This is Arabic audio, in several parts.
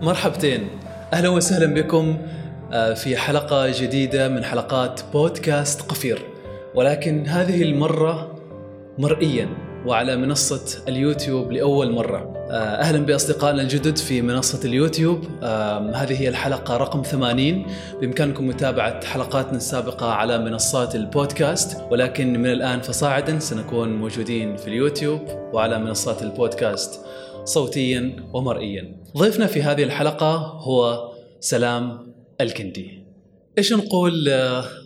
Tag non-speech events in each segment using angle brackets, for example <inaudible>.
مرحبتين. أهلا وسهلا بكم آه، في حلقة جديدة من حلقات بودكاست قفير. ولكن هذه المرة مرئيا وعلى منصة اليوتيوب لأول مرة. آه، أهلا بأصدقائنا الجدد في منصة اليوتيوب. هذه هي الحلقة رقم 80 بإمكانكم متابعة حلقاتنا السابقة على منصات البودكاست. ولكن من الآن فصاعدا سنكون موجودين في اليوتيوب وعلى منصات البودكاست. صوتيا ومرئيا. ضيفنا في هذه الحلقة هو سلام الكندي. إيش نقول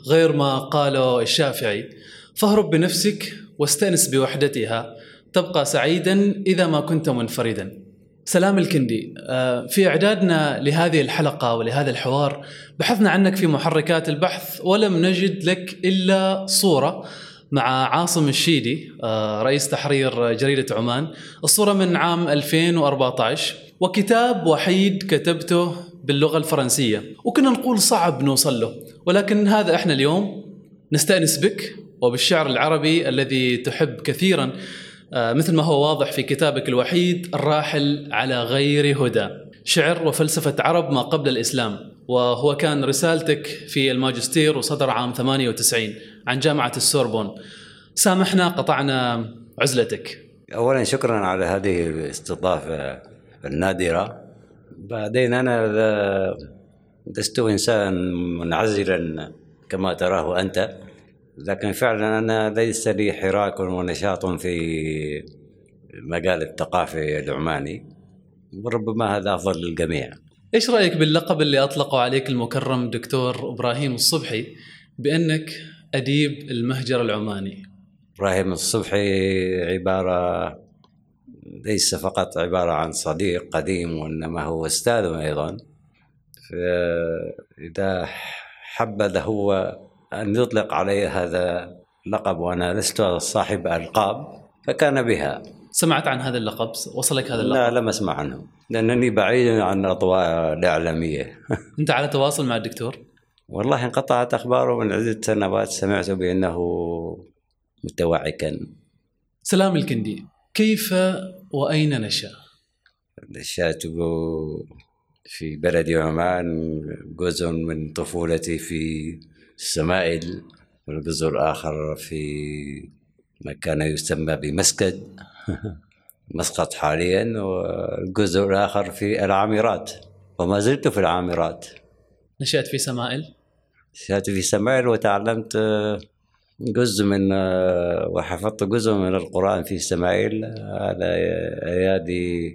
غير ما قاله الشافعي فاهرب بنفسك واستأنس بوحدتها تبقى سعيدا إذا ما كنت منفردا. سلام الكندي آه، في إعدادنا لهذه الحلقة ولهذا الحوار بحثنا عنك في محركات البحث ولم نجد لك إلا صورة مع عاصم الشيدي آه، رئيس تحرير جريدة عمان الصورة من عام 2014 وكتاب وحيد كتبته باللغة الفرنسية وكنا نقول صعب نوصل له ولكن هذا إحنا اليوم نستأنس بك وبالشعر العربي الذي تحب كثيرا آه، مثل ما هو واضح في كتابك الوحيد الراحل على غير هدى. شعر وفلسفة عرب ما قبل الإسلام وهو كان رسالتك في الماجستير وصدر عام 98 عن جامعة السوربون. سامحنا قطعنا عزلتك. اولا شكرا على هذه الاستضافة النادرة. بعدين أنا لست انسانا منعزلا كما تراه أنت لكن فعلا أنا ليس لي حراك ونشاط في المجال الثقافي العماني وربما هذا أفضل للجميع. إيش رأيك باللقب اللي اطلقوا عليك المكرم دكتور إبراهيم الصبحي بأنك أديب المهجر العماني. إبراهيم الصبحي عبارة ليس فقط عبارة عن صديق قديم وإنما هو أستاذ أيضا. فإذا حبذ هو أن يطلق علي هذا اللقب وأنا لست صاحب ألقاب فكان بها. سمعت عن هذا اللقب؟ وصلك هذا اللقب؟ لا لم أسمع عنه لأنني بعيد عن الأضواء الإعلامية. <laughs> أنت على تواصل مع الدكتور؟ والله انقطعت أخباره من عدة سنوات سمعت بأنه متوعكا. سلام الكندي كيف وأين نشأ؟ نشأت في بلد عمان جزء من طفولتي في السمائل والجزء الآخر في ما كان يسمى بمسكد <laughs> مسقط حاليا والجزء الآخر في العامرات وما زلت في العامرات نشأت في سمائل نشأت في سمائل وتعلمت آه، جزء من آه، وحفظت جزء من القرآن في سمائل على أيادي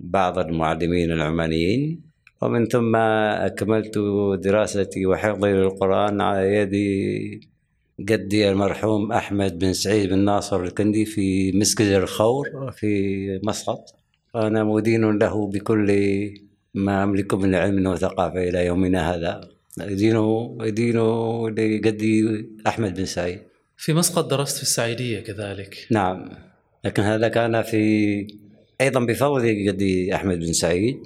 بعض المعلمين العمانيين. ومن ثم أكملت دراستي وحفظي للقرآن على يد جدي المرحوم أحمد بن سعيد بن ناصر الكندي في مسجد الخور في مسقط. وأنا مدين له بكل ما أملك من علم وثقافة إلى يومنا هذا. أدينه أدينه لجدي أحمد بن سعيد. في مسقط درست في السعيدية كذلك. نعم. لكن هذا كان في أيضا بفضل جدي أحمد بن سعيد.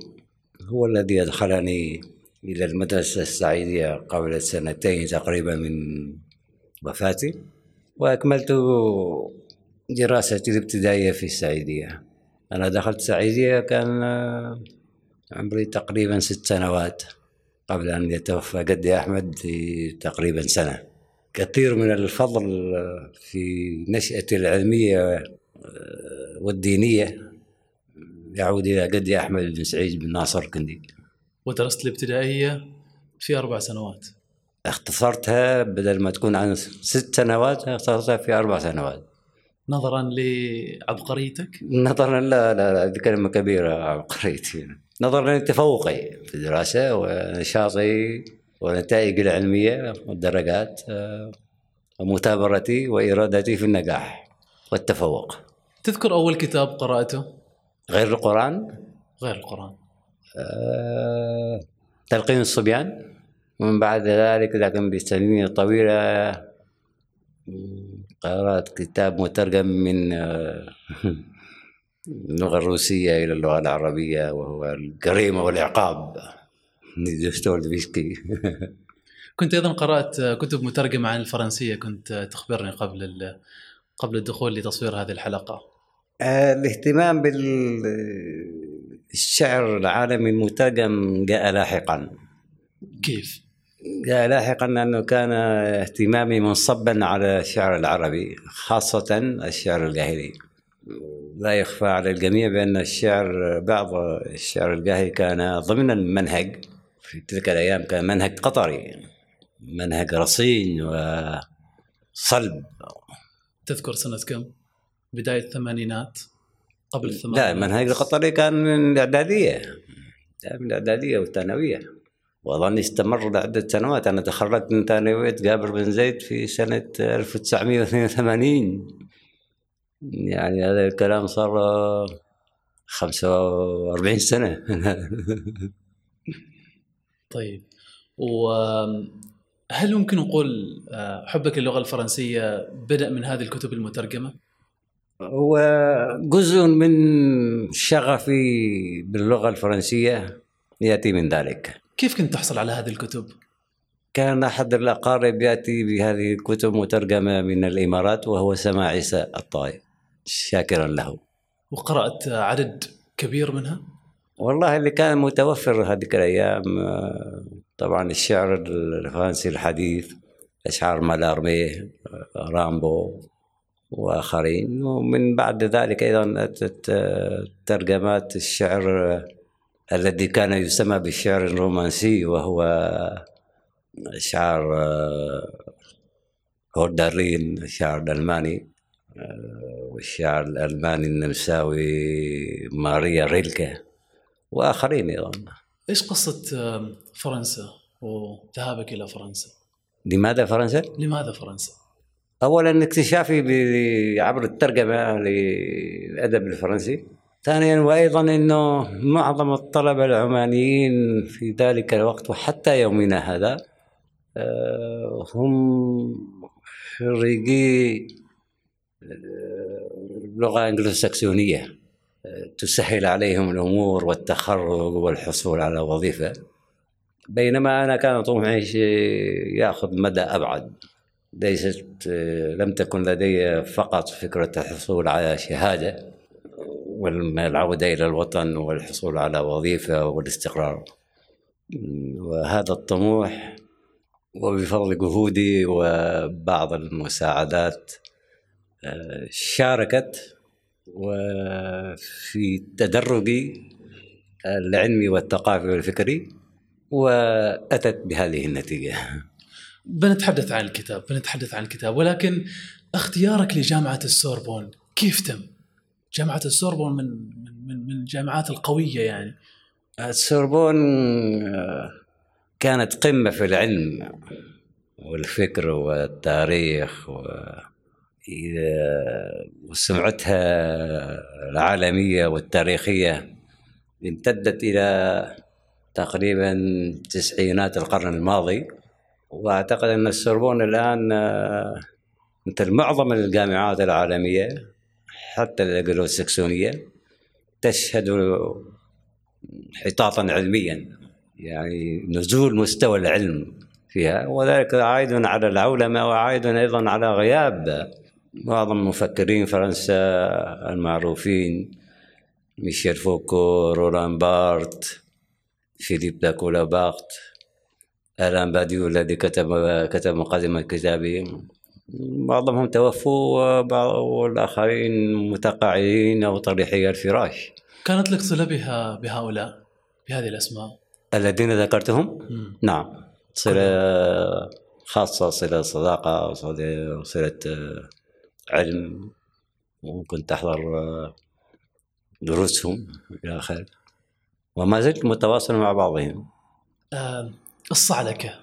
هو الذي أدخلني إلى المدرسة السعيدية قبل سنتين تقريبا من وفاتي وأكملت دراستي الابتدائية في السعيدية. أنا دخلت السعيدية كان عمري تقريبا ست سنوات. قبل أن يتوفى جدي أحمد تقريبا سنة. كثير من الفضل في نشأتي العلمية آه، والدينية. يعود إلى جدي أحمد بن سعيد بن ناصر كندي. ودرست الابتدائية في أربع سنوات. اختصرتها بدل ما تكون عن ست سنوات اختصرتها في أربع سنوات. نظرا لعبقريتك؟ نظرا لا لا لا كلمة كبيرة عبقريتي. نظرا لتفوقي في الدراسة ونشاطي ونتائجي العلمية والدرجات آه، ومثابرتي وإرادتي في النجاح والتفوق. تذكر أول كتاب قرأته؟ غير القرآن؟ غير القرآن. آه، تلقين الصبيان. ومن بعد ذلك لكن بسنين طويلة قرأت كتاب مترجم من آه، اللغة الروسية إلى اللغة العربية وهو الجريمة والعقاب. لدوستويفسكي <laughs> كنت أيضا قرأت كتب مترجمة عن الفرنسية. كنت تخبرني قبل قبل الدخول لتصوير هذه الحلقة. آه، الاهتمام بال الشعر العالمي المترجم جاء لاحقا. كيف؟ جاء لاحقا لأنه كان اهتمامي منصبا على الشعر العربي خاصة الشعر الجاهلي. لا يخفى على الجميع بأن الشعر بعض الشعر الجاهلي كان ضمن المنهج في تلك الأيام كان منهج قطري منهج رصين وصلب. تذكر سنة كم؟ بداية الثمانينات قبل لا الثمانينات. المنهج القطري كان من الإعدادية من الإعدادية والثانوية. وأظن استمر لعدة سنوات. أنا تخرجت من ثانوية جابر بن زيد في سنة 1982 يعني هذا الكلام صار 45 سنة <laughs> طيب وهل ممكن نقول آه، حبك للغة الفرنسية بدأ من هذه الكتب المترجمة؟ هو جزء من شغفي باللغة الفرنسية يأتي من ذلك كيف كنت تحصل على هذه الكتب؟ كان أحد الأقارب يأتي بهذه الكتب مترجمة من الإمارات وهو سماع عيسى الطائي شاكرا له. وقرأت عدد كبير منها؟ والله اللي كان متوفر هذيك الأيام آه، طبعا الشعر الفرنسي الحديث أشعار مالارمي رامبو وآخرين. ومن بعد ذلك أيضا آه، ترجمات الشعر آه، الذي كان يسمى بالشعر الرومانسي وهو أشعار آه، هوردارين الشاعر الألماني آه، والشاعر الألماني النمساوي ماريا ريلكه وآخرين أيضا إيش قصة فرنسا وذهابك إلى فرنسا؟ لماذا فرنسا؟ لماذا فرنسا؟ اولا اكتشافي عبر الترجمة للأدب الفرنسي ثانيا وأيضا إنه معظم الطلبة العمانيين في ذلك الوقت وحتى يومنا هذا آه، هم خريجي آه، لغه انجلوساكسونيه آه، تسهل عليهم الأمور والتخرج والحصول على وظيفة. بينما أنا كان طموحي يأخذ مدى أبعد. ليست لم تكن لدي فقط فكرة الحصول على شهادة والعودة إلى الوطن والحصول على وظيفة والاستقرار. وهذا الطموح وبفضل جهودي وبعض المساعدات آه، شاركت وفي تدرجي العلمي والثقافي والفكري وأتت بهذه النتيجة بنتحدث عن الكتاب بنتحدث عن الكتاب ولكن اختيارك لجامعة السوربون كيف تم؟ جامعة السوربون من من من, الجامعات القوية يعني السوربون آه، كانت قمة في العلم والفكر والتاريخ و وسمعتها العالمية والتاريخية امتدت إلى تقريبا تسعينات القرن الماضي وأعتقد أن السوربون الآن آه، مثل معظم الجامعات العالمية حتى الأنجلوساكسونية تشهد انحطاطا علميا يعني نزول مستوى العلم فيها وذلك عائد على العولمة وعائد أيضا على غياب معظم مفكرين فرنسا المعروفين ميشيل فوكو رولان بارت فيليب ديسكولا ألان باديو الذي كتب كتب مقدمة كتابه. معظمهم توفوا وبعض- والآخرين متقاعدين أو طريحي الفراش. كانت لك صلة بها بهؤلاء بهذه الأسماء؟ الذين ذكرتهم؟ مم. نعم. صلة خاصة صلة صداقة صلة صلة آه، علم وكنت أحضر آه، دروسهم إلى آخره. وما زلت متواصل مع بعضهم. الصعلكة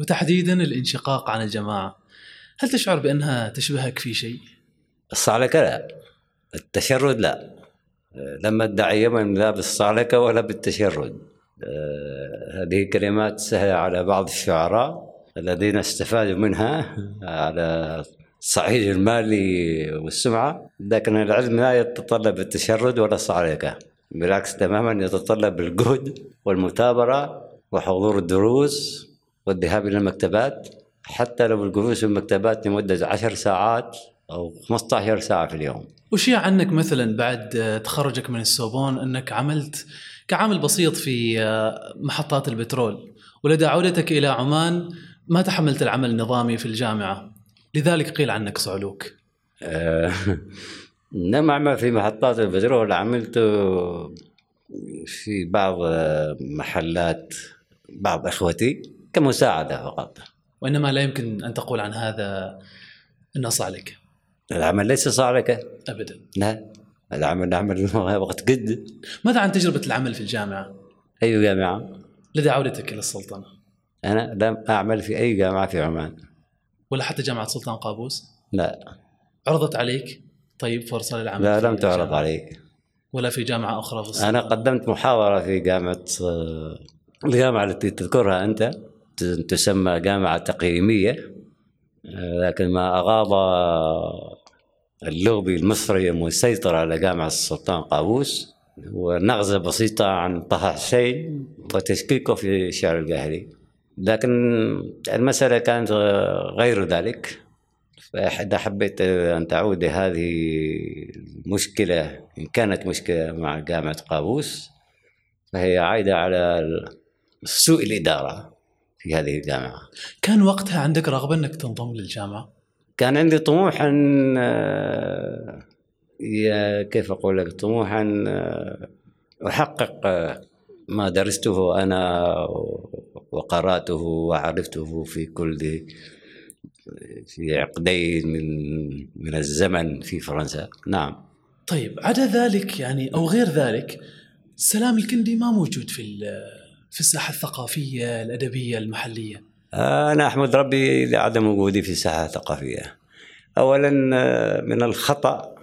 وتحديدا الانشقاق عن الجماعة. هل تشعر بأنها تشبهك في شيء؟ الصعلكة لا. التشرد لا. آه، لم أدعي يوما لا بالصعلكة ولا بالتشرد. آه، هذه كلمات سهلة على بعض الشعراء الذين استفادوا منها على الصعيد المالي والسمعة لكن العلم لا يتطلب التشرد ولا الصعلكة بالعكس تماما يتطلب الجهد والمثابرة وحضور الدروس والذهاب إلى المكتبات. حتى لو الجلوس في المكتبات لمدة عشر ساعات أو 15 ساعة في اليوم. وشيع عنك مثلا بعد تخرجك من السوربون أنك عملت كعامل بسيط في محطات البترول ولدى عودتك إلى عمان ما تحملت العمل النظامي في الجامعة؟ لذلك قيل عنك صعلوك آه، <laughs> نعم في محطات البترول عملت في بعض محلات بعض اخوتي كمساعدة فقط. وإنما لا يمكن أن تقول عن هذا انه صعلك العمل ليس صعلك ابدا. لا العمل نعمل <laughs> وقت قد. ماذا عن تجربة العمل في الجامعة؟ أي جامعة؟ لدى عودتك إلى السلطنة. أنا لم أعمل في أي جامعة في عمان. ولا حتى جامعة سلطان قابوس؟ لا. عرضت عليك؟ طيب فرصة للعمل. لا لم تعرض علي ولا في جامعة أخرى في السلطنة. أنا قدمت محاضرة في جامعة الجامعة التي تذكرها أنت تسمى جامعة تقييمية لكن ما أغاض اللوبي المصري المسيطر على جامعة السلطان قابوس ونغزه بسيطة عن طه حسين وتشكيكه في الشعر الجاهلي. لكن المسألة كانت غير ذلك. فإذا حبيت أن تعود هذه المشكلة إن كانت مشكلة مع جامعة قابوس فهي عائدة على سوء الإدارة في هذه الجامعة. كان وقتها عندك رغبة أنك تنضم للجامعة؟ كان عندي طموح أن كيف أقول لك؟ طموح أن أحقق ما درسته أنا وقرأته وعرفته في كل في عقدين من من الزمن في فرنسا. نعم. طيب عدا ذلك يعني أو غير ذلك سلام الكندي ما موجود في في الساحة الثقافية الأدبية المحلية؟ أنا أحمد ربي لعدم وجودي في الساحة الثقافية. اولا من الخطأ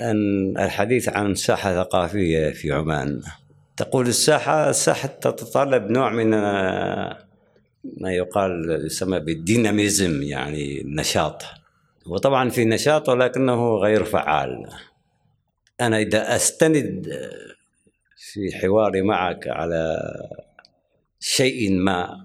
أن الحديث عن ساحة ثقافية في عمان. تقول الساحة الساحة تتطلب نوع من ما يقال يسمى بالديناميزم يعني النشاط. وطبعا في نشاط ولكنه غير فعال. أنا إذا أستند في حواري معك على شيء ما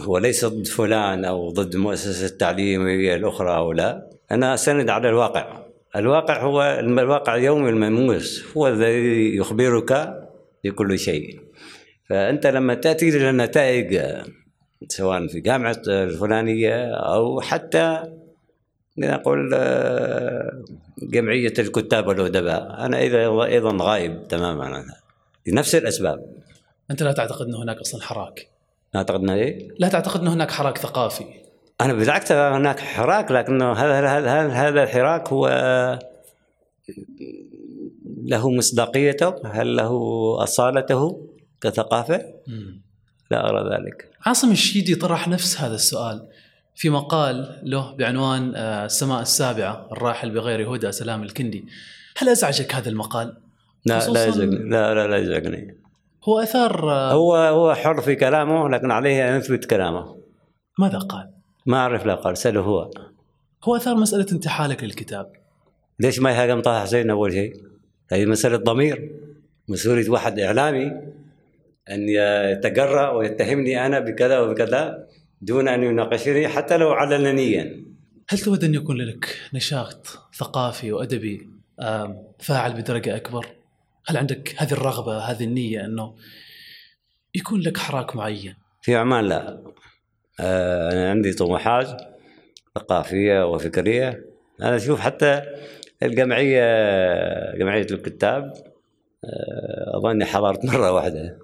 هو ليس ضد فلان أو ضد المؤسسة التعليمية الأخرى أو لا أنا أستند على الواقع. الواقع هو الواقع اليومي الملموس هو الذي يخبرك بكل شيء. فأنت لما تأتي إلى النتائج سواء في جامعة الفلانية أو حتى نقول آه، جمعية الكتاب والأدباء أنا أيضا أيضا غايب تماما عنها لنفس الأسباب. أنت لا تعتقد أن هناك أصلا حراك؟ أعتقد أنه إيه؟ لا تعتقد أن هناك حراك ثقافي. أنا بالعكس هناك حراك لكنه هذا هذا هذا الحراك هو له مصداقيته؟ هل له أصالته كثقافة؟ لا أرى ذلك. عاصم الشيدي طرح نفس هذا السؤال في مقال له بعنوان آه، السماء السابعة الراحل بغير هدى سلام الكندي. هل أزعجك هذا المقال؟ لا لا يزعجني. لا لا لا يزعجني. هو أثار آه، هو هو حر في كلامه لكن عليه أن يثبت كلامه. ماذا قال؟ ما أعرف لا قال سأله هو. هو أثار مسألة انتحالك للكتاب. ليش ما يهاجم طه حسين أول شيء؟ هذه مسألة ضمير مسؤولية واحد إعلامي أن يتجرأ ويتهمني أنا بكذا وبكذا دون أن يناقشني حتى لو علنيا هل تود أن يكون لك نشاط ثقافي وأدبي فاعل بدرجة أكبر؟ هل عندك هذه الرغبة هذه النية أنه يكون لك حراك معين؟ في عمان لا آه، أنا عندي طموحات ثقافية وفكرية أنا أشوف حتى الجمعية جمعية الكتاب آه، أظني حضرت مرة واحدة.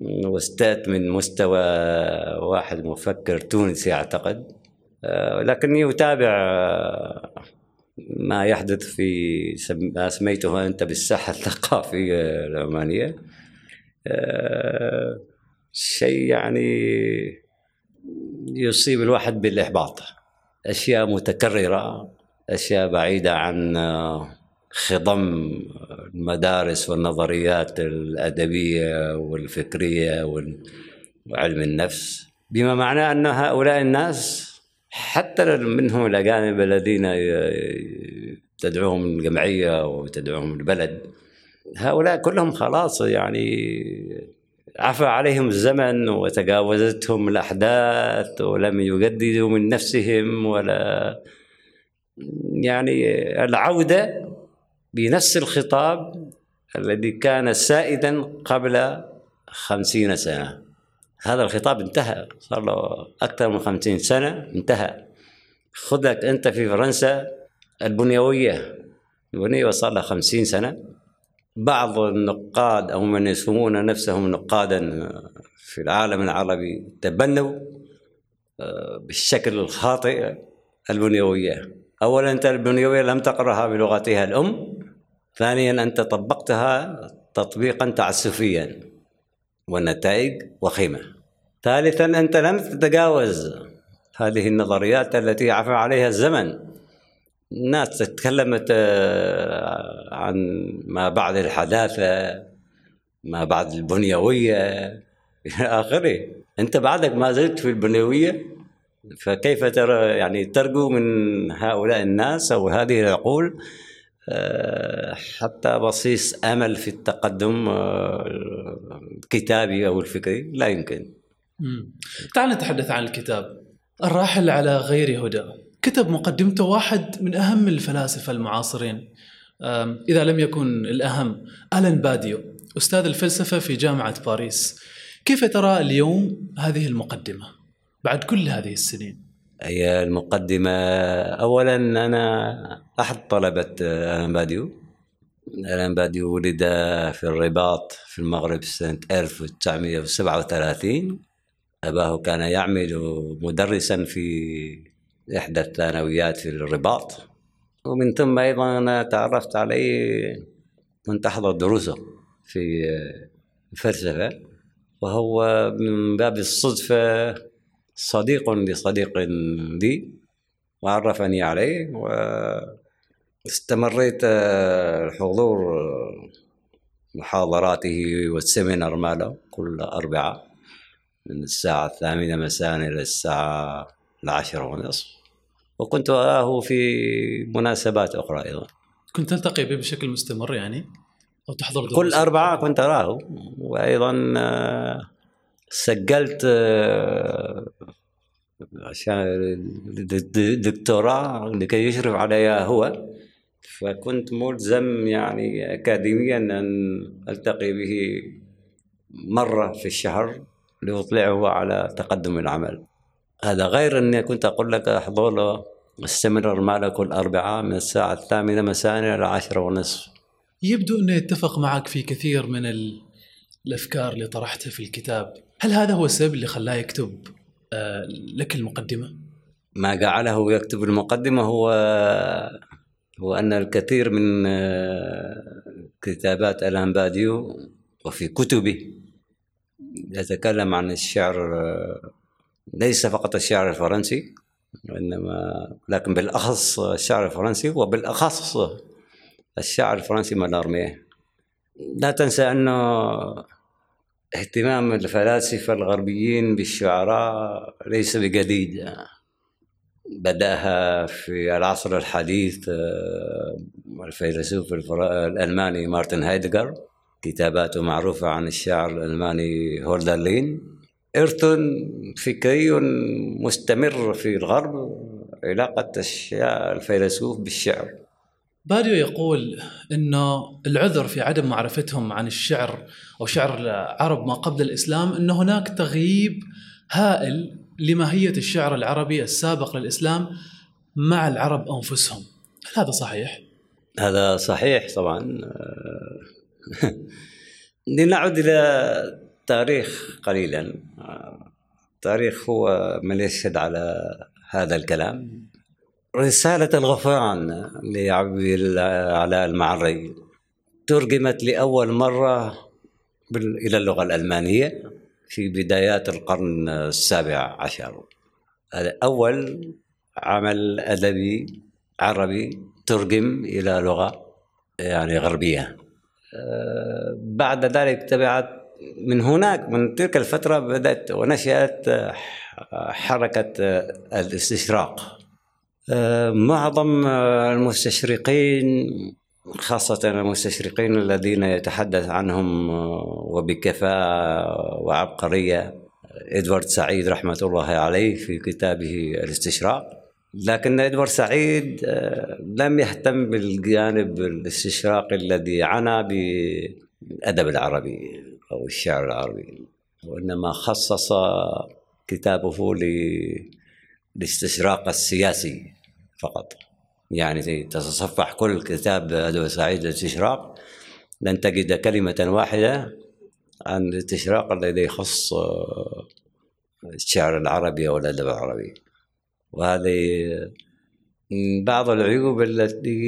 واستات من مستوى واحد مفكر تونسي أعتقد. آه، لكني أتابع آه، ما يحدث في ما سميته أنت بالساحة الثقافية العمانيه شيء يعني يصيب الواحد بالإحباط. أشياء متكررة. أشياء بعيدة عن خضم المدارس والنظريات الأدبية والفكرية وعلم النفس. بما معناه أن هؤلاء الناس حتى منهم الأجانب الذين تدعوهم الجمعية وتدعوهم البلد هؤلاء كلهم خلاص يعني عفى عليهم الزمن وتجاوزتهم الأحداث ولم يجددوا من نفسهم ولا يعني العودة بنفس الخطاب الذي كان سائدا قبل خمسين سنة. هذا الخطاب انتهى صار له أكثر من خمسين سنة انتهى. خذك أنت في فرنسا البنيوية البنيوية صار لها خمسين سنة. بعض النقاد أو من يسمون نفسهم نقادا في العالم العربي تبنوا آه، بالشكل الخاطئ البنيوية. أولا أنت البنيوية لم تقرأها بلغتها الأم ثانيا أنت طبقتها تطبيقا تعسفيا والنتائج وخيمة. ثالثا أنت لم تتجاوز هذه النظريات التي عفى عليها الزمن. الناس تكلمت آه، عن ما بعد الحداثة ما بعد البنيوية إلى آخره. أنت بعدك ما زلت في البنيوية؟ فكيف ترى يعني ترجو من هؤلاء الناس أو هذه العقول آه، حتى بصيص أمل في التقدم آه، الكتابي أو الفكري لا يمكن. تعال نتحدث عن الكتاب. الراحل على غير هدى كتب مقدمته واحد من أهم الفلاسفة المعاصرين إذا لم يكن الأهم آلان باديو أستاذ الفلسفة في جامعة باريس. كيف ترى اليوم هذه المقدمة بعد كل هذه السنين؟ هي المقدمة. أولا أنا أحد طلبة ألان باديو. ألان باديو ولد في الرباط في المغرب سنة 1937 أباه كان يعمل مدرسا في إحدى الثانويات في الرباط. ومن ثم أيضا أنا تعرفت عليه كنت أحضر دروسه في الفلسفة وهو من باب الصدفة صديق لصديق لي وعرفني عليه واستمريت الحضور محاضراته والسيمينار ماله كل أربعاء من الساعة الثامنة مساء إلى الساعة العاشرة ونصف. وكنت أراه في مناسبات أخرى أيضا. كنت تلتقي به بشكل مستمر يعني؟ أو تحضر دروس كل أربعاء كنت أراه. وأيضا سجلت عشان دكتوراه لكي يشرف عليها هو. فكنت ملزم يعني أكاديميا أن ألتقي به مرة في الشهر لأطلعه على تقدم العمل. هذا غير أني كنت أقول لك أحضر له السمينار ماله كل أربعاء من الساعة الثامنة مساء إلى العاشرة ونصف. يبدو أنه يتفق معك في كثير من الأفكار اللي طرحتها في الكتاب. هل هذا هو السبب اللي خلاه يكتب لك المقدمة؟ ما جعله يكتب المقدمة هو هو أن الكثير من آه، كتابات ألان باديو وفي كتبه يتكلم عن الشعر آه، ليس فقط الشعر الفرنسي وإنما لكن بالأخص الشعر الفرنسي وبالأخص الشعر الفرنسي مالارميه لا تنسى أنه اهتمام الفلاسفة الغربيين بالشعراء ليس بجديد. بدأها في العصر الحديث آه، الفيلسوف الألماني مارتن هايدغر. كتاباته معروفة عن الشاعر الألماني هولدرلين إرث فكري مستمر في الغرب علاقة الفيلسوف بالشعر. باديو يقول انه العذر في عدم معرفتهم عن الشعر أو شعر العرب ما قبل الإسلام إن هناك تغييب هائل لماهية الشعر العربي السابق للإسلام مع العرب أنفسهم، هل هذا صحيح؟ هذا صحيح طبعا. <laughs> لنعد إلى التاريخ قليلا. التاريخ هو من يشهد على هذا الكلام. رسالة الغفران لعبد علاء المعري. ترجمت لأول مرة إلى اللغة الألمانية في بدايات القرن السابع عشر. هذا أول عمل أدبي عربي ترجم إلى لغة يعني غربية. آه، بعد ذلك تبعت من هناك من تلك الفترة بدأت ونشأت حركة الاستشراق. معظم المستشرقين خاصة المستشرقين الذين يتحدث عنهم وبكفاءة وعبقرية إدوارد سعيد رحمة الله عليه في كتابه الاستشراق. لكن إدوارد سعيد آه، لم يهتم بالجانب الاستشراقي الذي عنى بالادب العربي أو الشعر العربي وإنما خصص كتابه للاستشراق السياسي. فقط. يعني تتصفح كل كتاب ادوارد سعيد الاستشراق لن تجد كلمة واحدة عن الاستشراق الذي يخص آه، الشعر العربي أو الأدب العربي. وهذه من بعض العيوب التي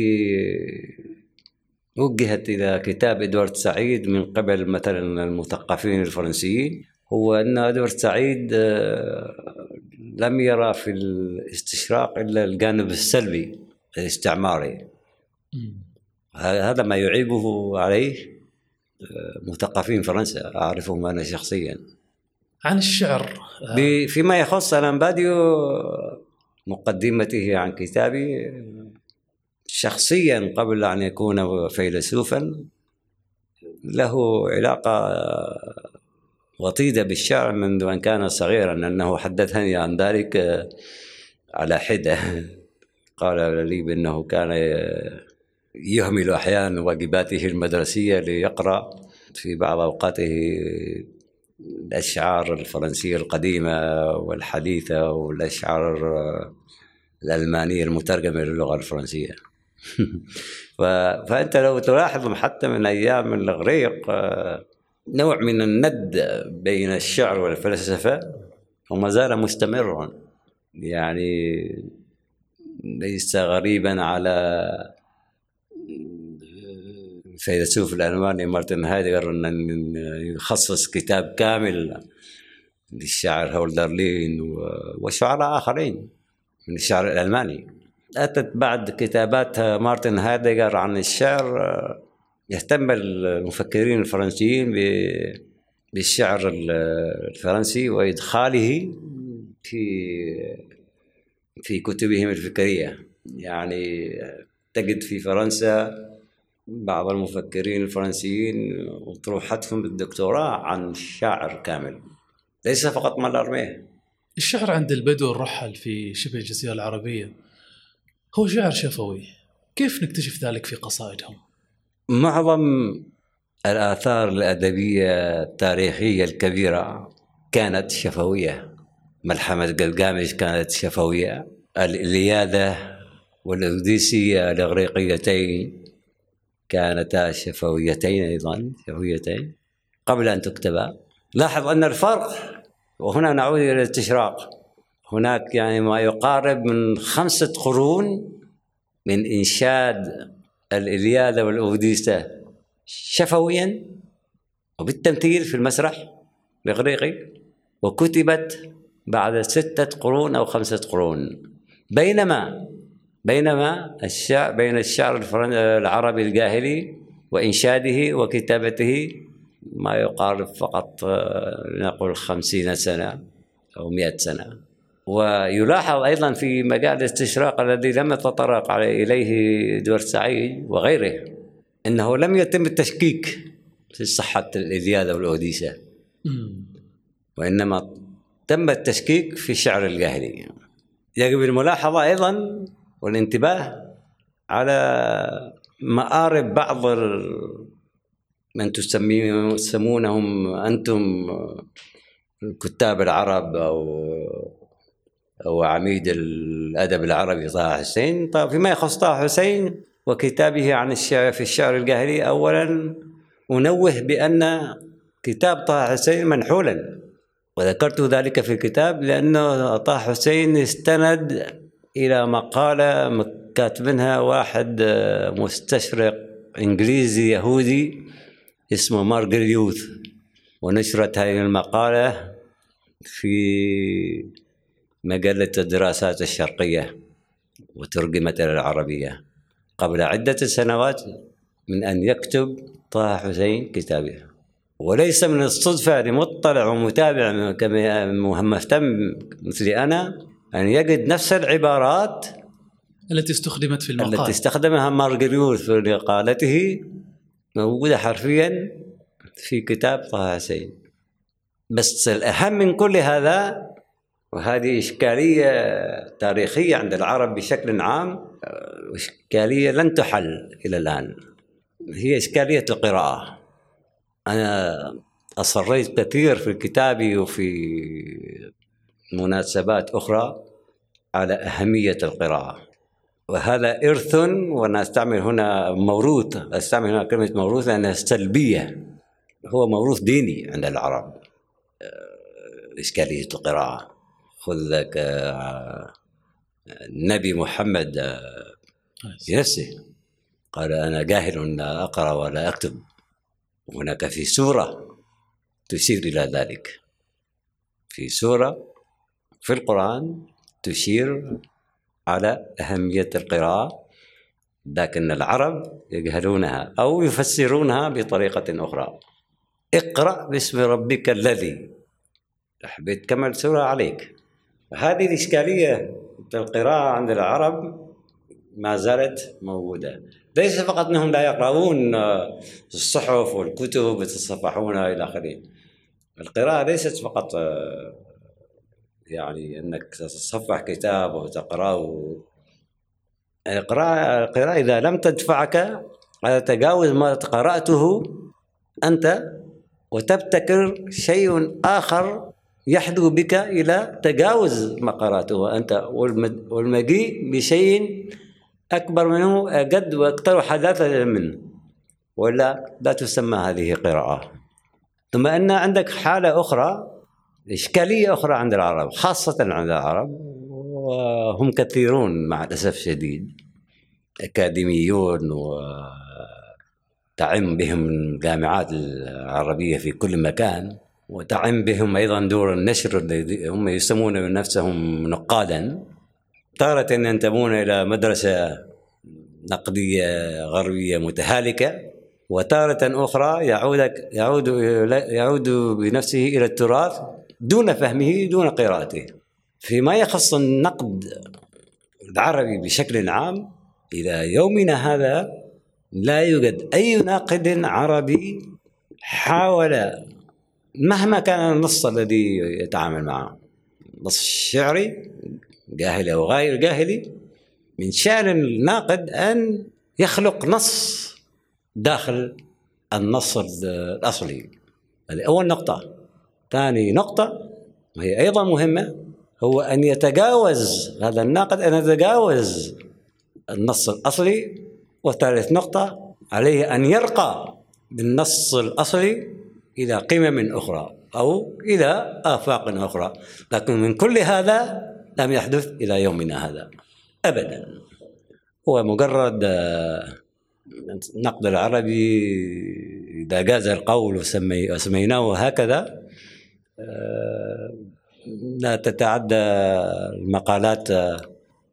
وجهت إلى كتاب إدوارد سعيد من قبل مثلا المثقفين الفرنسيين هو أن إدوارد سعيد آه، لم يرى في الاستشراق إلا الجانب السلبي الاستعماري. هذا ما يعيبه عليه آه، مثقفين فرنسا أعرفهم أنا شخصيا. عن الشعر فيما يخص الأنباديو مقدمته عن كتابي شخصيا قبل أن يكون فيلسوفا له علاقة وطيدة بالشعر منذ أن كان صغيرا أنه حدثني عن ذلك على حدة. <laughs> قال لي بأنه كان يهمل أحيانا واجباته المدرسية ليقرأ في بعض أوقاته الأشعار الفرنسية القديمة والحديثة والأشعار الألمانية المترجمة للغة الفرنسية. <laughs> فأنت لو تلاحظ حتى من أيام الإغريق آه، نوع من الند بين الشعر والفلسفة وما زال مستمرا. يعني ليس غريبا على الفيلسوف الألماني مارتن هايدغر أن يخصص كتاب كامل للشاعر هولدرلين وشعراء آخرين من الشعر الألماني. أتت بعد كتابات مارتن هايدغر عن الشعر يهتم المفكرين الفرنسيين بالشعر الفرنسي وإدخاله في في كتبهم الفكرية. يعني تجد في فرنسا بعض المفكرين الفرنسيين أطروحتهم بالدكتوراه عن الشاعر كامل ليس فقط مالارميه الشعر عند البدو الرحل في شبه الجزيرة العربية هو شعر شفوي. كيف نكتشف ذلك في قصائدهم؟ معظم الآثار الأدبية التاريخية الكبيرة كانت شفوية. ملحمة قلقامش كانت شفوية. الإلياذة والأوديسية الإغريقيتين كانتا شفويتين أيضا شفويتين. قبل أن تكتبا لاحظ أن الفرق وهنا نعود إلى الاستشراق هناك يعني ما يقارب من خمسة قرون من إنشاد الإلياذة والأوديسة شفويا وبالتمثيل في المسرح الإغريقي وكتبت بعد ستة قرون أو خمسة قرون. بينما بينما الشعر بين الشعر العربي الجاهلي وإنشاده وكتابته ما يقارب فقط آه، نقول خمسين سنة أو مئة سنة. ويلاحظ أيضا في مجال الاستشراق الذي لم يتطرق إليه دور سعيد وغيره أنه لم يتم التشكيك في صحة الإذيادة والأوديسة. وإنما تم التشكيك في الشعر الجاهلي. يجب الملاحظة أيضا والانتباه على مآرب بعض من تسمونهم أنتم كتاب العرب أو أو عميد الأدب العربي طه حسين. طيب فيما يخص طه حسين وكتابه عن الشعر في الشعر الجاهلي أولا أنوه بأن كتاب طه حسين منحولا وذكرت ذلك في الكتاب لأن طه حسين استند إلى مقالة كاتبنها واحد مستشرق إنجليزي يهودي اسمه مارجريوث ونشرت هذه المقالة في مجلة الدراسات الشرقية وترجمت إلى العربية. قبل عدة سنوات من أن يكتب طه حسين كتابه. وليس من الصدفة لمطلع ومتابع كما مهتم مثلي أنا أن يجد نفس العبارات التي استخدمت في المقال. التي استخدمها مارجريوث في مقالته موجودة حرفيا في كتاب طه حسين. بس الأهم من كل هذا وهذه إشكالية تاريخية عند العرب بشكل عام إشكالية لن تحل إلى الآن. هي إشكالية القراءة. أنا أصريت كثير في كتابي وفي مناسبات أخرى على أهمية القراءة. وهذا إرث وأنا أستعمل هنا موروث أستعمل هنا كلمة موروث لأنها سلبية. هو موروث ديني عند العرب. إشكالية القراءة. خذ لك آه، النبي محمد آه، بنفسه قال أنا جاهل لا أقرأ ولا أكتب. هناك في سورة تشير إلى ذلك. في سورة في القرآن تشير على أهمية القراءة لكن العرب يجهلونها أو يفسرونها بطريقة أخرى. اقرأ باسم ربك الذي. حبيت كمل سورة عليك. هذه الإشكالية القراءة عند العرب ما زالت موجودة. ليس فقط أنهم لا يقرؤون الصحف والكتب يتصفحونها إلى آخره. القراءة ليست فقط يعني أنك تتصفح كتاب وتقرأه القراءة القراءة إذا لم تدفعك على تجاوز ما قرأته أنت وتبتكر شيء آخر يحدو بك إلى تجاوز ما قرأته أنت والمجيء بشيء أكبر منه أجد وأكثر حداثة منه. ولا لا تسمى هذه قراءة. ثم أن عندك حالة أخرى إشكالية أخرى عند العرب خاصة عند العرب وهم كثيرون مع الأسف الشديد. أكاديميون و تعم بهم الجامعات العربية في كل مكان. وتعم بهم أيضا دور النشر الذي هم يسمون نفسهم نقادا. تارة ينتمون إلى مدرسة نقدية غربية متهالكة. وتارة أخرى يعود يعود يعود بنفسه إلى التراث دون فهمه دون قراءته. فيما يخص النقد العربي بشكل عام إلى يومنا هذا لا يوجد أي ناقد عربي حاول مهما كان النص الذي يتعامل معه. نص شعري جاهلي أو غير جاهلي من شأن الناقد أن يخلق نص داخل النص الأصلي. هذه أول نقطة. ثاني نقطة وهي أيضا مهمة هو أن يتجاوز هذا الناقد أن يتجاوز النص الأصلي. وثالث نقطة عليه أن يرقى بالنص الأصلي. إلى قمم أخرى أو إلى آفاق أخرى. لكن من كل هذا لم يحدث إلى يومنا هذا أبدا. هو مجرد آه، العربي إذا جاز القول وسميناه هكذا آه، لا تتعدى المقالات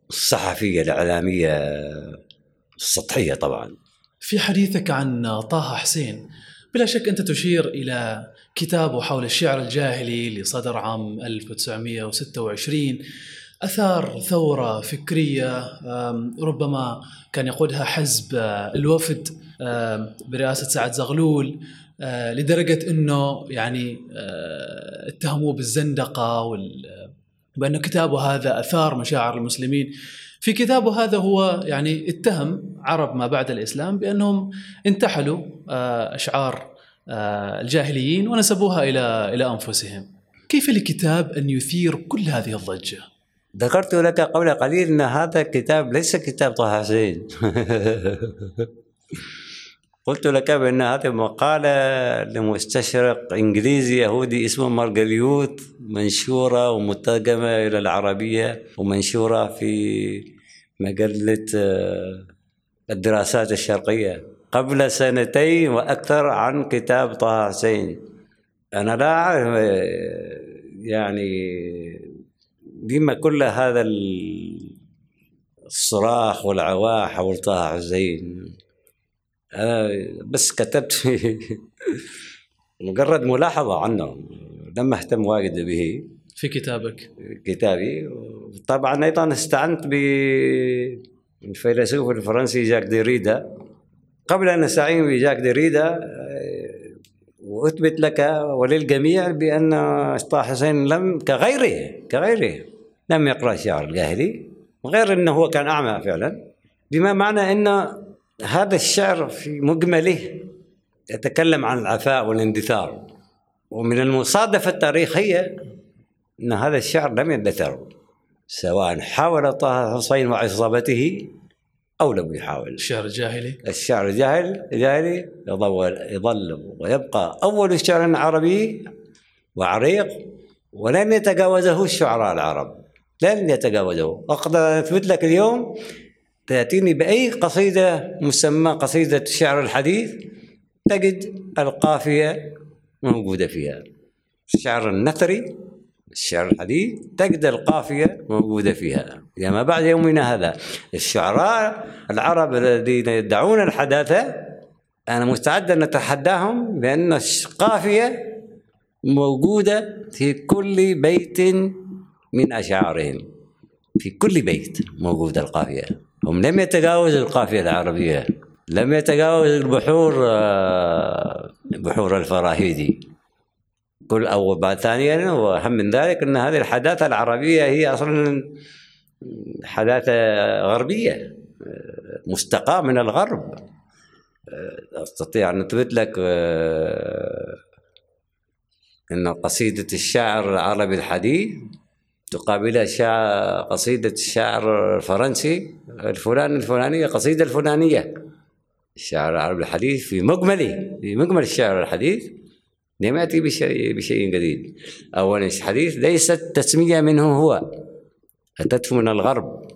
الصحفية الإعلامية السطحية طبعا. في حديثك عن طه حسين بلا شك أنت تشير إلى كتابه حول الشعر الجاهلي اللي صدر عام 1926 أثار ثورة فكرية ربما كان يقودها حزب آه، الوفد برئاسة سعد زغلول آه، لدرجة أنه يعني آه، اتهموه بالزندقة وأن كتابه هذا أثار مشاعر المسلمين. في كتابه هذا هو يعني اتهم عرب ما بعد الإسلام بأنهم انتحلوا أشعار الجاهليين ونسبوها إلى إلى أنفسهم كيف لكتاب أن يثير كل هذه الضجة؟ ذكرت لك قبل قليل إن هذا الكتاب ليس كتاب طه حسين <laughs> قلت لك بأن هذه مقالة لمستشرق إنجليزي يهودي اسمه مارجليوت منشورة ومترجمة إلى العربية ومنشورة في مجلة آه، الدراسات الشرقية. قبل سنتين وأكثر عن كتاب طه حسين. أنا لا أعرف آه، يعني بما كل هذا الصراخ والعواح حول طه حسين. أنا بس كتبت <laughs> مجرد ملاحظة عنه لم أهتم واجد به. في كتابك. كتابي. طبعا أيضا استعنت بالفيلسوف الفرنسي جاك ديريدا قبل أن أستعين بجاك ديريدا وأثبت لك وللجميع بأن طه حسين لم كغيره كغيره لم يقرأ الشعر الجاهلي غير أنه هو كان أعمى فعلا بما معنى أن هذا الشعر في مجمله يتكلم عن العفاء والاندثار ومن المصادفة التاريخية إن هذا الشعر لم يندثر سواء حاول طه حسين وعصابته أو لم يحاول. الشعر الجاهلي؟ الشعر الجاهل الجاهلي يظل يظل ويبقى أول شعر عربي وعريق ولن يتجاوزه الشعراء العرب. لن يتجاوزه. أقدر أثبت لك اليوم تأتيني بأي قصيدة مسمى قصيدة الشعر الحديث تجد القافية موجودة فيها. الشعر النثري الشعر الحديث تجد القافية موجودة فيها. إلى ما بعد يومنا هذا الشعراء العرب الذين يدعون الحداثة أنا مستعد أن أتحداهم بأن القافية موجودة في كل بيت من أشعارهم. في كل بيت موجودة القافية. هم لم يتجاوزوا القافية العربية لم يتجاوزوا البحور آه، بحور الفراهيدي. كل أو ثانيا وأهم من ذلك أن هذه الحداثة العربية هي أصلا حداثة غربية مستقاة من الغرب. أستطيع أن أثبت لك أن قصيدة الشاعر العربي الحديث تقابلها قصيدة الشاعر الفرنسي الفلان الفلانية قصيدة الفلانية. الشاعر العربي الحديث في مجمله في مجمل الشعر الحديث. لم يأتي بشيء, بشيء جديد. أولا الحديث ليست تسمية منه هو. أتته من الغرب.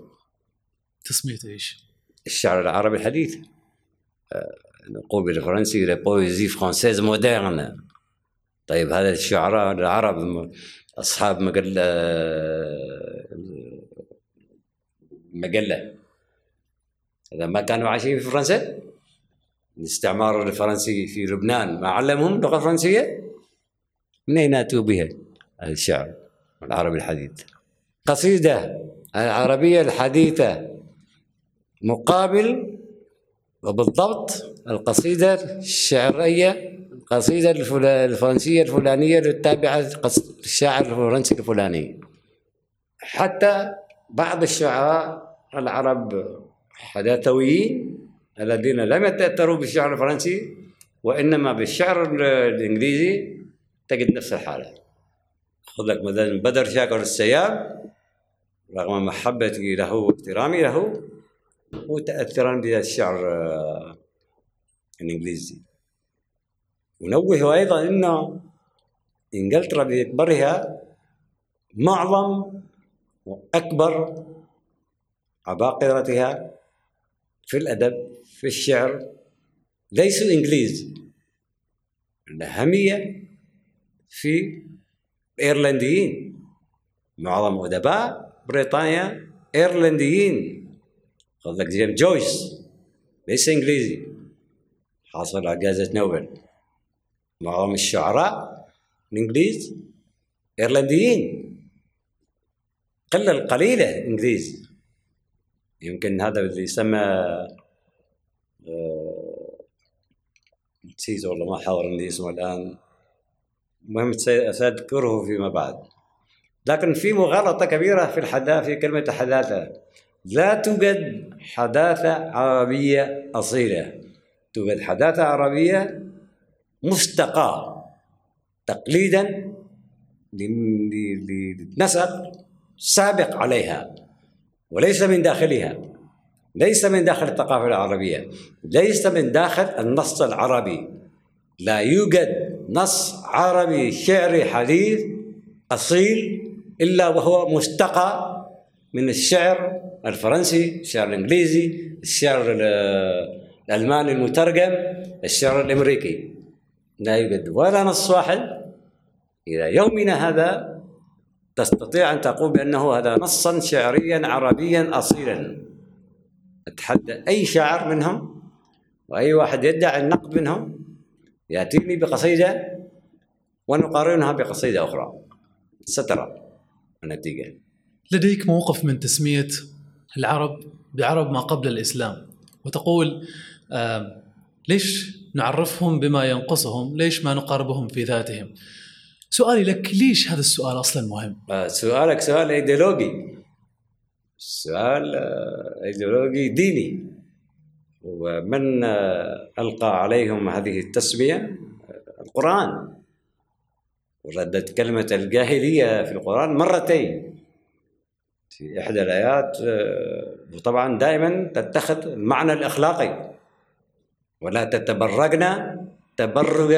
تسمية إيش؟ الشعر العربي الحديث. آه، نقول بالفرنسي la poésie française moderne طيب هذا الشعراء العرب أصحاب مجلة مجلة. ما كانوا عايشين في فرنسا؟ الاستعمار الفرنسي في لبنان. ما علمهم اللغة الفرنسية؟ من اين أتوا بها الشعر العربي الحديث؟ قصيدة العربيه الحديثة مقابل وبالضبط القصيدة الشعرية القصيدة الفرنسية الفلانية التابعه للشاعر الفرنسي الفلاني. حتى بعض الشعراء العرب حداثويين الذين لم يتأثروا بالشعر الفرنسي وإنما بالشعر الإنجليزي تجد نفس الحالة. خذ لك مثلا بدر شاكر السياب رغم محبتي له واحترامي له متأثرا بالشعر آه، الإنجليزي. ونوه أيضا أن إنجلترا بأكبرها معظم وأكبر عباقرتها في الأدب في الشعر ليسوا إنجليز الأهمية في إيرلنديين معظم أدباء بريطانيا إيرلنديين. خذ لك جيم جويس ليس إنجليزي. حاصل على جائزة نوبل. معظم الشعراء الإنجليز إيرلنديين. قلة القليلة إنجليز. يمكن هذا اللي يسمى آه، نسيت والله ما حاضرني اسمه الآن. المهم سأذكره فيما بعد. لكن في مغالطة كبيرة في الحداثة في كلمة حداثة. لا توجد حداثة عربية أصيلة. توجد حداثة عربية مستقاة. تقليدا لنسق سابق عليها. وليس من داخلها ليس من داخل الثقافة العربية ليس من داخل النص العربي. لا يوجد نص عربي شعري حديث أصيل إلا وهو مستقى من الشعر الفرنسي الشعر الإنجليزي الشعر الألماني المترجم الشعر الأمريكي. لا يوجد ولا نص واحد إلى يومنا هذا تستطيع أن تقول بأنه هذا نصا شعريا عربيا أصيلا. أتحدى أي شاعر منهم وأي واحد يدعي النقد منهم يأتيني بقصيدة ونقارنها بقصيدة أخرى. سترى النتيجة. لديك موقف من تسمية العرب بعرب ما قبل الإسلام وتقول آه ليش نعرفهم بما ينقصهم؟ ليش ما نقاربهم في ذاتهم؟ سؤالي لك ليش هذا السؤال أصلا مهم؟ آه، سؤالك سؤال إيديولوجي. سؤال آه، إيديولوجي ديني. ومن آه، ألقى عليهم هذه التسمية؟ القرآن. وردت كلمة الجاهلية في القرآن مرتين. في إحدى الآيات وطبعا دائما تتخذ المعنى الأخلاقي. ولا تتبرجن تبرج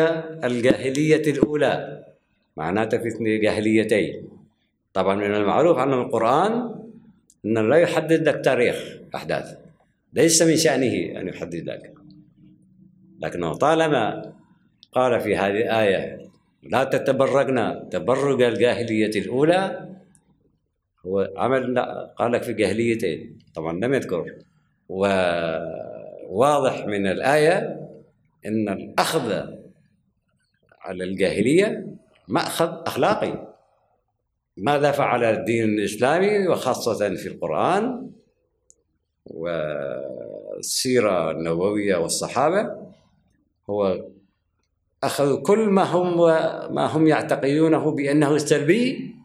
الجاهلية الأولى. معناته في اثنين جاهليتين. طبعا من المعروف أن القرآن أنه لا يحدد لك تاريخ أحداث. ليس من شأنه أن يحدد لك. لكنه طالما قال في هذه الآية لا تتبرجنا تبرج الجاهلية الأولى هو عمل قال لك في جاهليتين. طبعا لم يذكر. وواضح من الآية أن الأخذ على الجاهلية مأخذ أخلاقي. ماذا فعل الدين الإسلامي وخاصة في القرآن والسيرة النبوية والصحابة؟ هو أخذوا كل ما هم ما هم يعتقدونه بأنه سلبي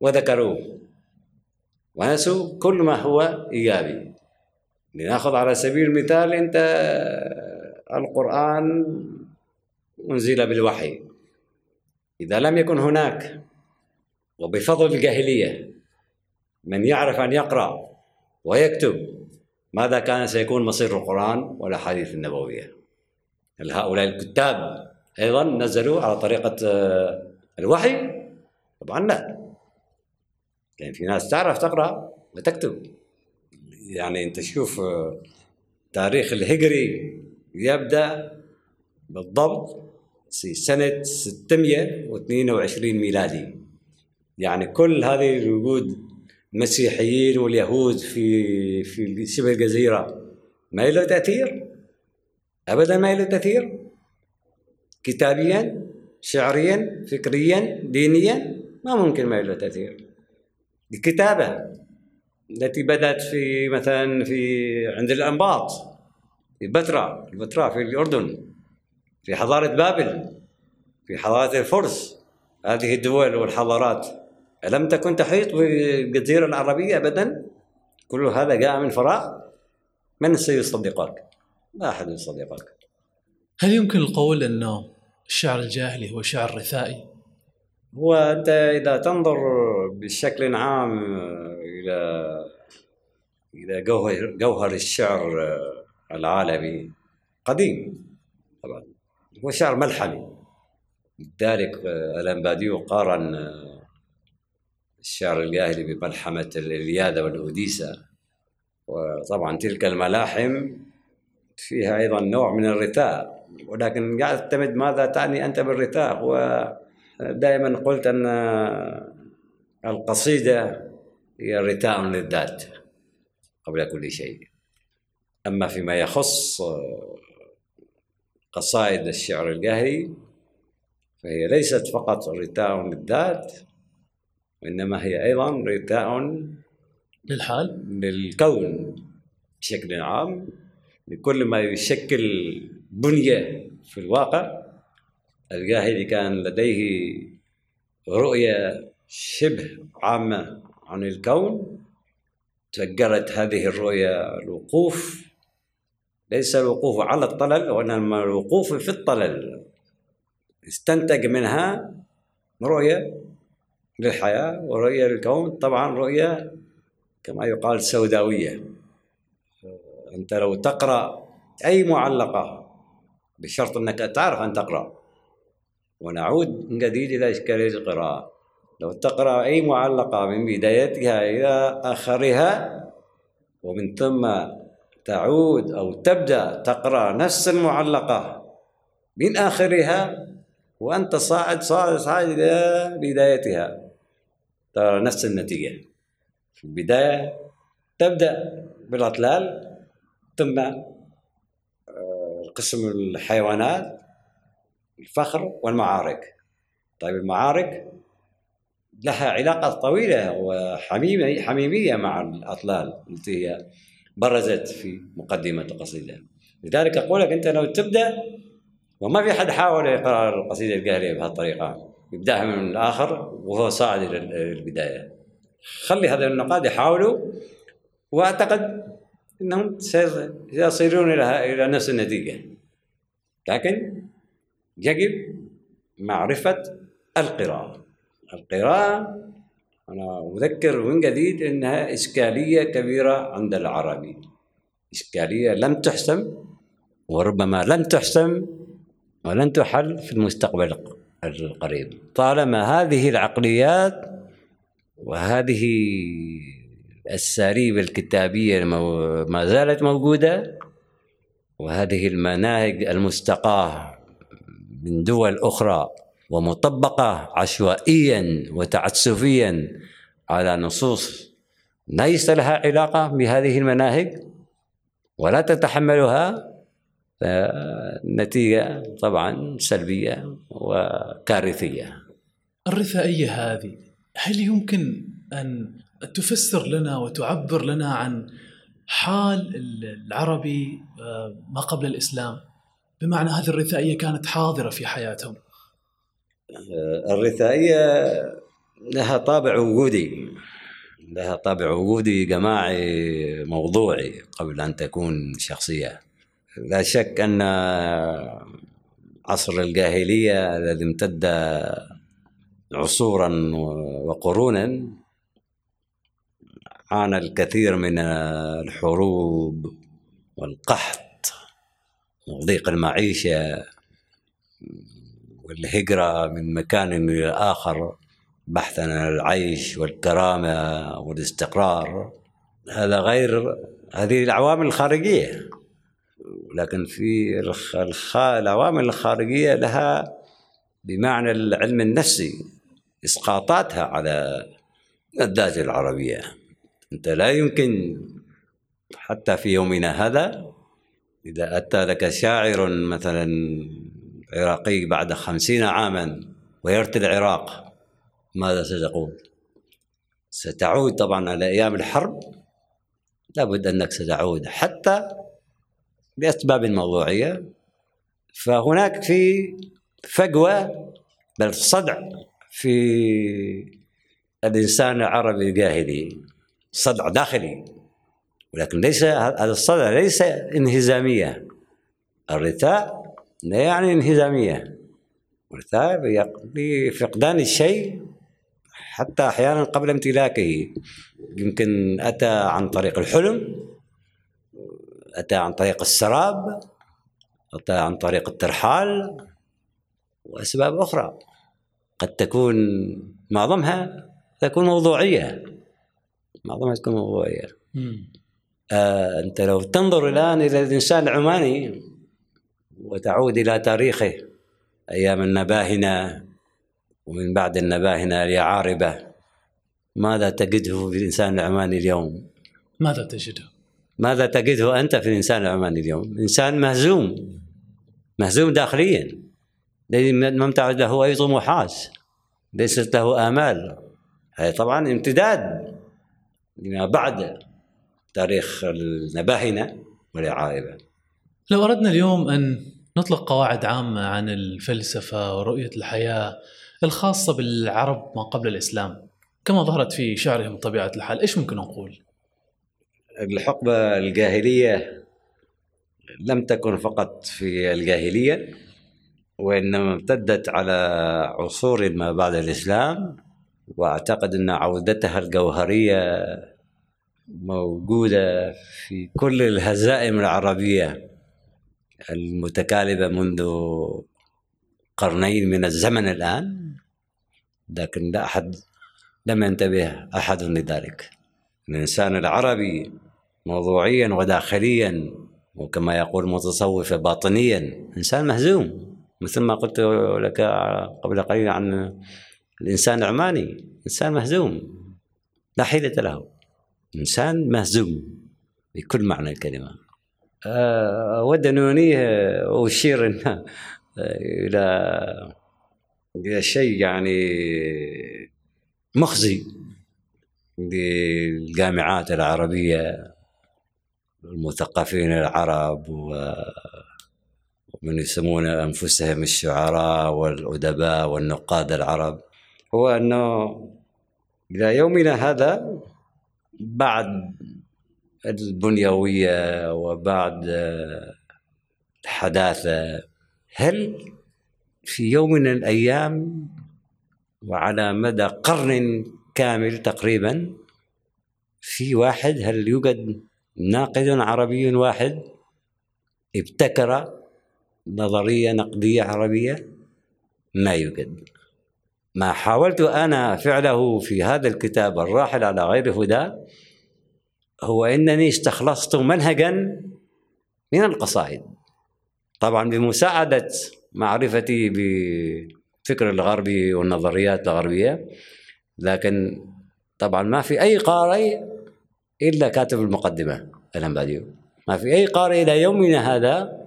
وذكروه. ونسوا كل ما هو إيجابي. لنأخذ على سبيل المثال أنت القرآن أنزل بالوحي. إذا لم يكن هناك وبفضل الجاهلية من يعرف أن يقرأ ويكتب ماذا كان سيكون مصير القرآن والأحاديث النبوية؟ هل هؤلاء الكتاب أيضا نزلوا على طريقة آه، الوحي؟ طبعا لا. يعني في ناس تعرف تقرأ وتكتب. يعني أنت شوف آه، تاريخ الهجري يبدأ بالضبط سنة 622 ميلادي. يعني كل هذه الوجود المسيحيين واليهود في في شبه الجزيرة ما له تأثير؟ أبدا ما له تأثير. كتابيا شعريا فكريا دينيا ما ممكن ما له تأثير. الكتابة التي بدأت في مثلا في عند الأنباط في بتراء البتراء في الأردن. في حضارة بابل في حضارة الفرس. هذه الدول والحضارات ألم تكن تحيط بالجزيرة العربية أبدا؟ كل هذا جاء من فراغ. من سيصدقك؟ لا أحد يصدقك. هل يمكن القول أنه الشعر الجاهلي هو شعر رثائي؟ هو أنت إذا تنظر بشكل عام إلى إلى جوهر جوهر الشعر العالمي قديم طبعا. هو شعر ملحمي. لذلك آه، ألان باديو قارن آه، الشعر الجاهلي بملحمة الإلياذة والأوديسة. وطبعا تلك الملاحم فيها أيضا نوع من الرثاء ولكن يعتمد ماذا تعني أنت بالرثاء ودائما قلت أن آه، القصيدة هي رثاء للذات قبل كل شيء. أما فيما يخص قصائد الشعر الجاهلي فهي ليست فقط رثاء للذات وإنما هي أيضا رثاء للحال. للكون بشكل عام لكل ما يشكل بنية في الواقع. الجاهلي كان لديه رؤية شبه عامة عن الكون تجرت هذه الرؤية الوقوف ليس الوقوف على الطلل وإنما الوقوف في الطلل استنتج منها رؤية للحياة ورؤية للكون طبعا رؤية كما يقال سوداوية. أنت لو تقرأ أي معلقة بشرط أنك تعرف أن تقرأ. ونعود من جديد إلى إشكالية القراءة. لو تقرأ أي معلقة من بدايتها إلى آخرها ومن ثم تعود أو تبدأ تقرأ نفس المعلقة من آخرها وأنت صاعد صاعد صاعد إلى بدايتها. ترى نفس النتيجة. في البداية تبدأ بالأطلال ثم آه، قسم الحيوانات الفخر والمعارك. طيب المعارك لها علاقة طويلة وحميمية حميمية مع الأطلال التي هي برزت في مقدمة القصيدة لذلك أقول لك أنت لو تبدأ وما في حد حاول يقرأ القصيدة القاهليه بهالطريقة يبدأها من الآخر وهو صاعد إلى البداية. خلي هذا النقاد يحاولوا وأعتقد إنهم سيصيرون إلى إلى نفس النتيجة. لكن يجب معرفة القراءة. القراءة أنا أذكر من جديد إنها إشكالية كبيرة عند العربي. إشكالية لم تحسم وربما لن تحسم ولن تحل في المستقبل القريب. طالما هذه العقليات وهذه الساريب الكتابية ما زالت موجودة وهذه المناهج المستقاة من دول أخرى ومطبقة عشوائيا وتعسفيا على نصوص ليس لها علاقة بهذه المناهج ولا تتحملها فالنتيجة طبعا سلبية وكارثية. الرثائية هذه هل يمكن أن تفسر لنا وتعبر لنا عن حال العربي آه، ما قبل الإسلام؟ بمعنى هذه الرثائية كانت حاضرة في حياتهم. آه، الرثائية لها طابع وجودي لها طابع وجودي جماعي موضوعي قبل أن تكون شخصية. لا شك أن عصر الجاهلية الذي امتد عصورا وقرونا عانى الكثير من الحروب والقحط وضيق المعيشة. والهجرة من مكان إلى آخر بحثا عن العيش والكرامة والاستقرار هذا غير هذه العوامل الخارجية. لكن في العوامل الخارجية لها بمعنى العلم النفسي إسقاطاتها على الذات العربية. أنت لا يمكن حتى في يومنا هذا إذا أتى لك شاعر مثلا عراقي بعد خمسين عاما ويرثي العراق ماذا ستقول؟ ستعود طبعا على أيام الحرب. لابد أنك ستعود حتى لأسباب موضوعية. فهناك في فجوة بل صدع في الإنسان العربي الجاهلي صدع داخلي. ولكن ليس هذا الصدع ليس انهزامية. الرثاء يعني انهزامية. الرثاء بفقدان الشيء حتى أحيانا قبل امتلاكه. يمكن أتى عن طريق الحلم أتى عن طريق السراب أتى عن طريق الترحال وأسباب أخرى. قد تكون معظمها تكون موضوعية. معظمها تكون موضوعية. آه أنت لو تنظر الآن إلى الإنسان العماني وتعود إلى تاريخه أيام النباهنة ومن بعد النباهنة اليعاربة ماذا تجده في الإنسان العماني اليوم؟ ماذا تجده؟ ماذا تجده أنت في الإنسان العماني اليوم؟ إنسان مهزوم مهزوم داخليا لم تعد له أي طموحات ليست له آمال هذا طبعا امتداد لما بعد تاريخ النباهنة والعائبة لو أردنا اليوم أن نطلق قواعد عامة عن الفلسفة ورؤية الحياة الخاصة بالعرب ما قبل الإسلام كما ظهرت في شعرهم طبيعة الحال إيش ممكن نقول؟ الحقبة الجاهلية لم تكن فقط في الجاهلية وإنما امتدت على عصور ما بعد الإسلام وأعتقد أن عودتها الجوهرية موجودة في كل الهزائم العربية المتكالبة منذ قرنين من الزمن الآن. لكن لا أحد لم ينتبه أحد لذلك. الإنسان العربي موضوعيا وداخليا وكما يقول متصوف باطنيا إنسان مهزوم. مثل ما قلت لك قبل قليل عن الإنسان العماني إنسان مهزوم. لا حيلة له. إنسان مهزوم بكل معنى الكلمة. أود أن أنيه وأشير إلى إلى شيء يعني مخزي للجامعات العربية المثقفين العرب ومن يسمون أنفسهم الشعراء والأدباء والنقاد العرب. هو أنه إلى يومنا هذا بعد البنيوية وبعد الحداثة. هل في يوم من الأيام وعلى مدى قرن كامل تقريبا في واحد هل يوجد ناقد عربي واحد ابتكر نظرية نقدية عربية؟ ما يوجد. ما حاولت أنا فعله في هذا الكتاب الراحل على غير هدى هو إنني استخلصت منهجا من القصائد. طبعا بمساعدة معرفتي بالفكر الغربي والنظريات الغربية لكن طبعا ما في أي قارئ إلا كاتب المقدمة الهمباديو ما في أي قارئ إلى يومنا هذا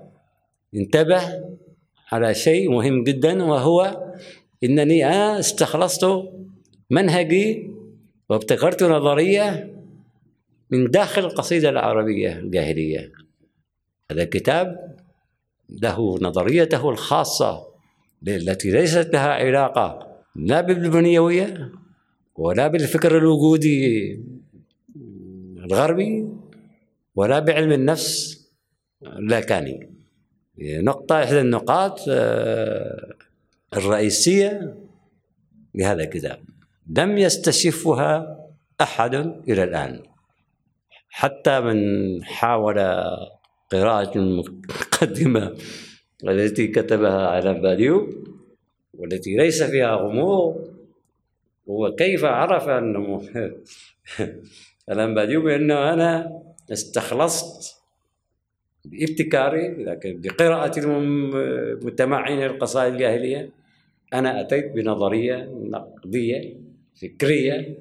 انتبه على شيء مهم جدا وهو إنني أنا أستخلصت منهجي وابتكرت نظرية من داخل القصيدة العربية الجاهلية. هذا الكتاب له نظريته الخاصة التي ليست لها علاقة لا بالبنيوية ولا بالفكر الوجودي الغربي ولا بعلم النفس اللاكاني نقطة إحدى النقاط آه، الرئيسية لهذا الكتاب. لم يستشفها أحد إلى الآن. حتى من حاول قراءة المقدمة التي كتبها على باديو والتي ليس فيها غموض وكيف عرف أنه <laughs> الأنباديو بأنه أنا استخلصت بابتكاري لكن بقراءة المتمعين القصائد الجاهلية أنا أتيت بنظرية نقدية فكرية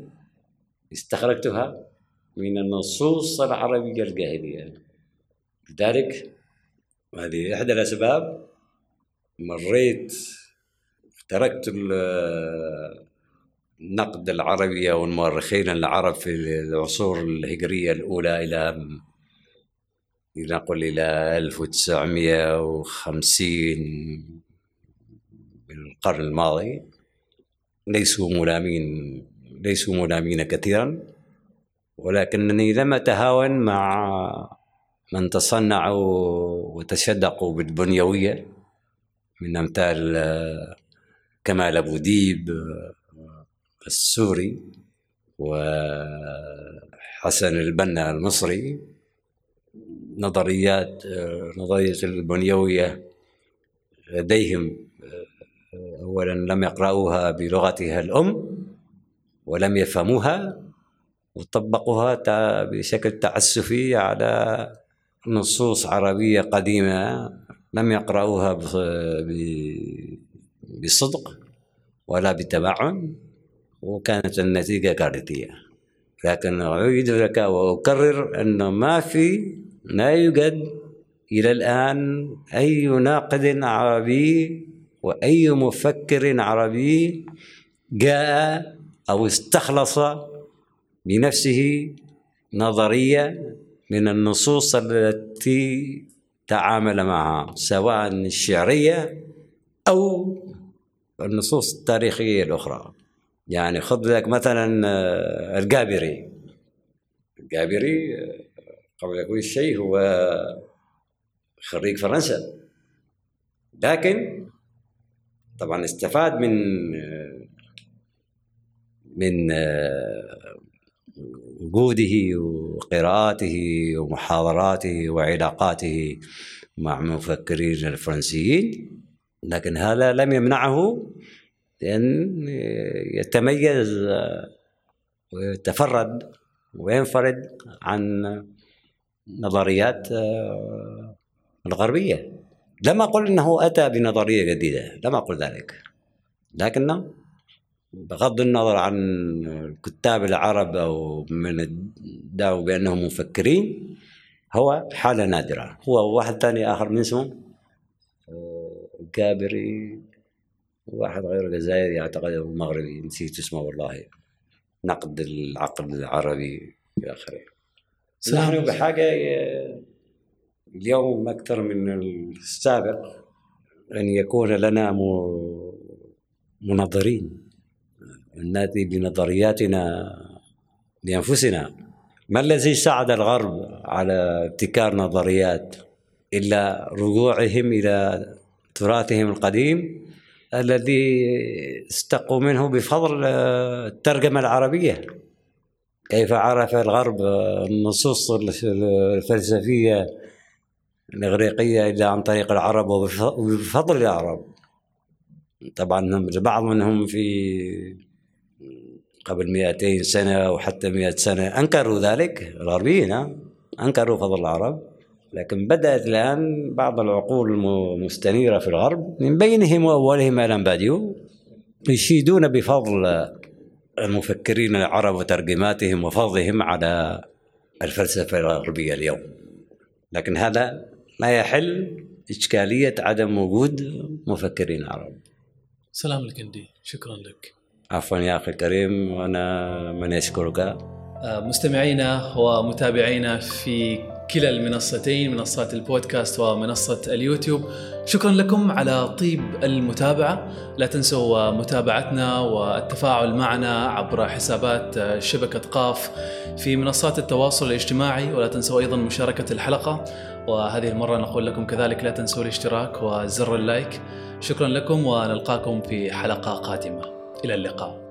استخرجتها من النصوص العربية الجاهلية. لذلك هذه إحدى الأسباب. مريت تركت النقد العربي والمؤرخين العرب في العصور الهجرية الأولى إلى لنقل إلى 1950 بالقرن الماضي. ليسوا ملامين ليسوا ملامين كثيرا. ولكنني لم أتهاون مع من تصنعوا وتشدقوا بالبنيوية من أمثال كمال أبو ديب السوري وحسن البنا المصري نظريات نظرية البنيوية لديهم أولا لم يقرأوها بلغتها الأم ولم يفهموها. وطبقوها بشكل تعسفي على نصوص عربية قديمة لم يقرأوها بصدق ولا بتمعن وكانت النتيجة كارثية. لكن أعيد لك وأكرر أنه ما في لا يوجد إلى الآن أي ناقد عربي وأي مفكر عربي جاء أو استخلص بنفسه نظرية من النصوص التي تعامل معها سواء الشعرية أو النصوص التاريخية الأخرى. يعني خذ لك مثلا آه، الجابري. الجابري آه، قبل كل شيء هو خريج فرنسا. لكن طبعا استفاد من آه، من وجوده وقراءاته ومحاضراته وعلاقاته مع المفكرين الفرنسيين لكن هذا لم يمنعه لأن يتميز ويتفرد وينفرد عن نظريات الغربية. لم أقل أنه أتى بنظرية جديدة لم أقل ذلك لكنه بغض النظر عن الكتاب العرب أو من ادعوا بأنهم مفكرين هو حالة نادرة. هو واحد ثاني آخر من اسمه؟ كابري واحد غير جزائري أعتقد أو مغربي نسيت اسمه والله. نقد العقل العربي إلى آخره. نحن بحاجة اليوم أكثر من السابق أن يكون لنا منظرين. ناتي بنظرياتنا لأنفسنا ما الذي ساعد الغرب على ابتكار نظريات إلا رجوعهم إلى تراثهم القديم الذي استقوا منه بفضل الترجمة العربية؟ كيف عرف الغرب النصوص الفلسفية الإغريقية إلا عن طريق العرب وبفضل العرب؟ طبعا بعض منهم في قبل 200 سنة أو حتى 100 سنة. أنكروا ذلك الغربيين أنكروا فضل العرب. لكن بدأت الآن بعض العقول المستنيرة في الغرب من بينهم وأولهم ألم باديو يشيدون بفضل المفكرين العرب وترجماتهم وفضلهم على الفلسفة الغربية اليوم. لكن هذا لا يحل إشكالية عدم وجود مفكرين عرب. سلام لك أندي. شكرا لك. عفوا يا أخي الكريم وأنا من يشكرك. آه، مستمعينا ومتابعينا في كلا المنصتين منصات البودكاست ومنصة اليوتيوب. شكرا لكم على طيب المتابعة. لا تنسوا متابعتنا والتفاعل معنا عبر حسابات آه، شبكة قاف في منصات التواصل الاجتماعي ولا تنسوا أيضا مشاركة الحلقة. وهذه المرة نقول لكم كذلك لا تنسوا الاشتراك وزر اللايك. شكرا لكم ونلقاكم في حلقة قادمة. إلى اللقاء.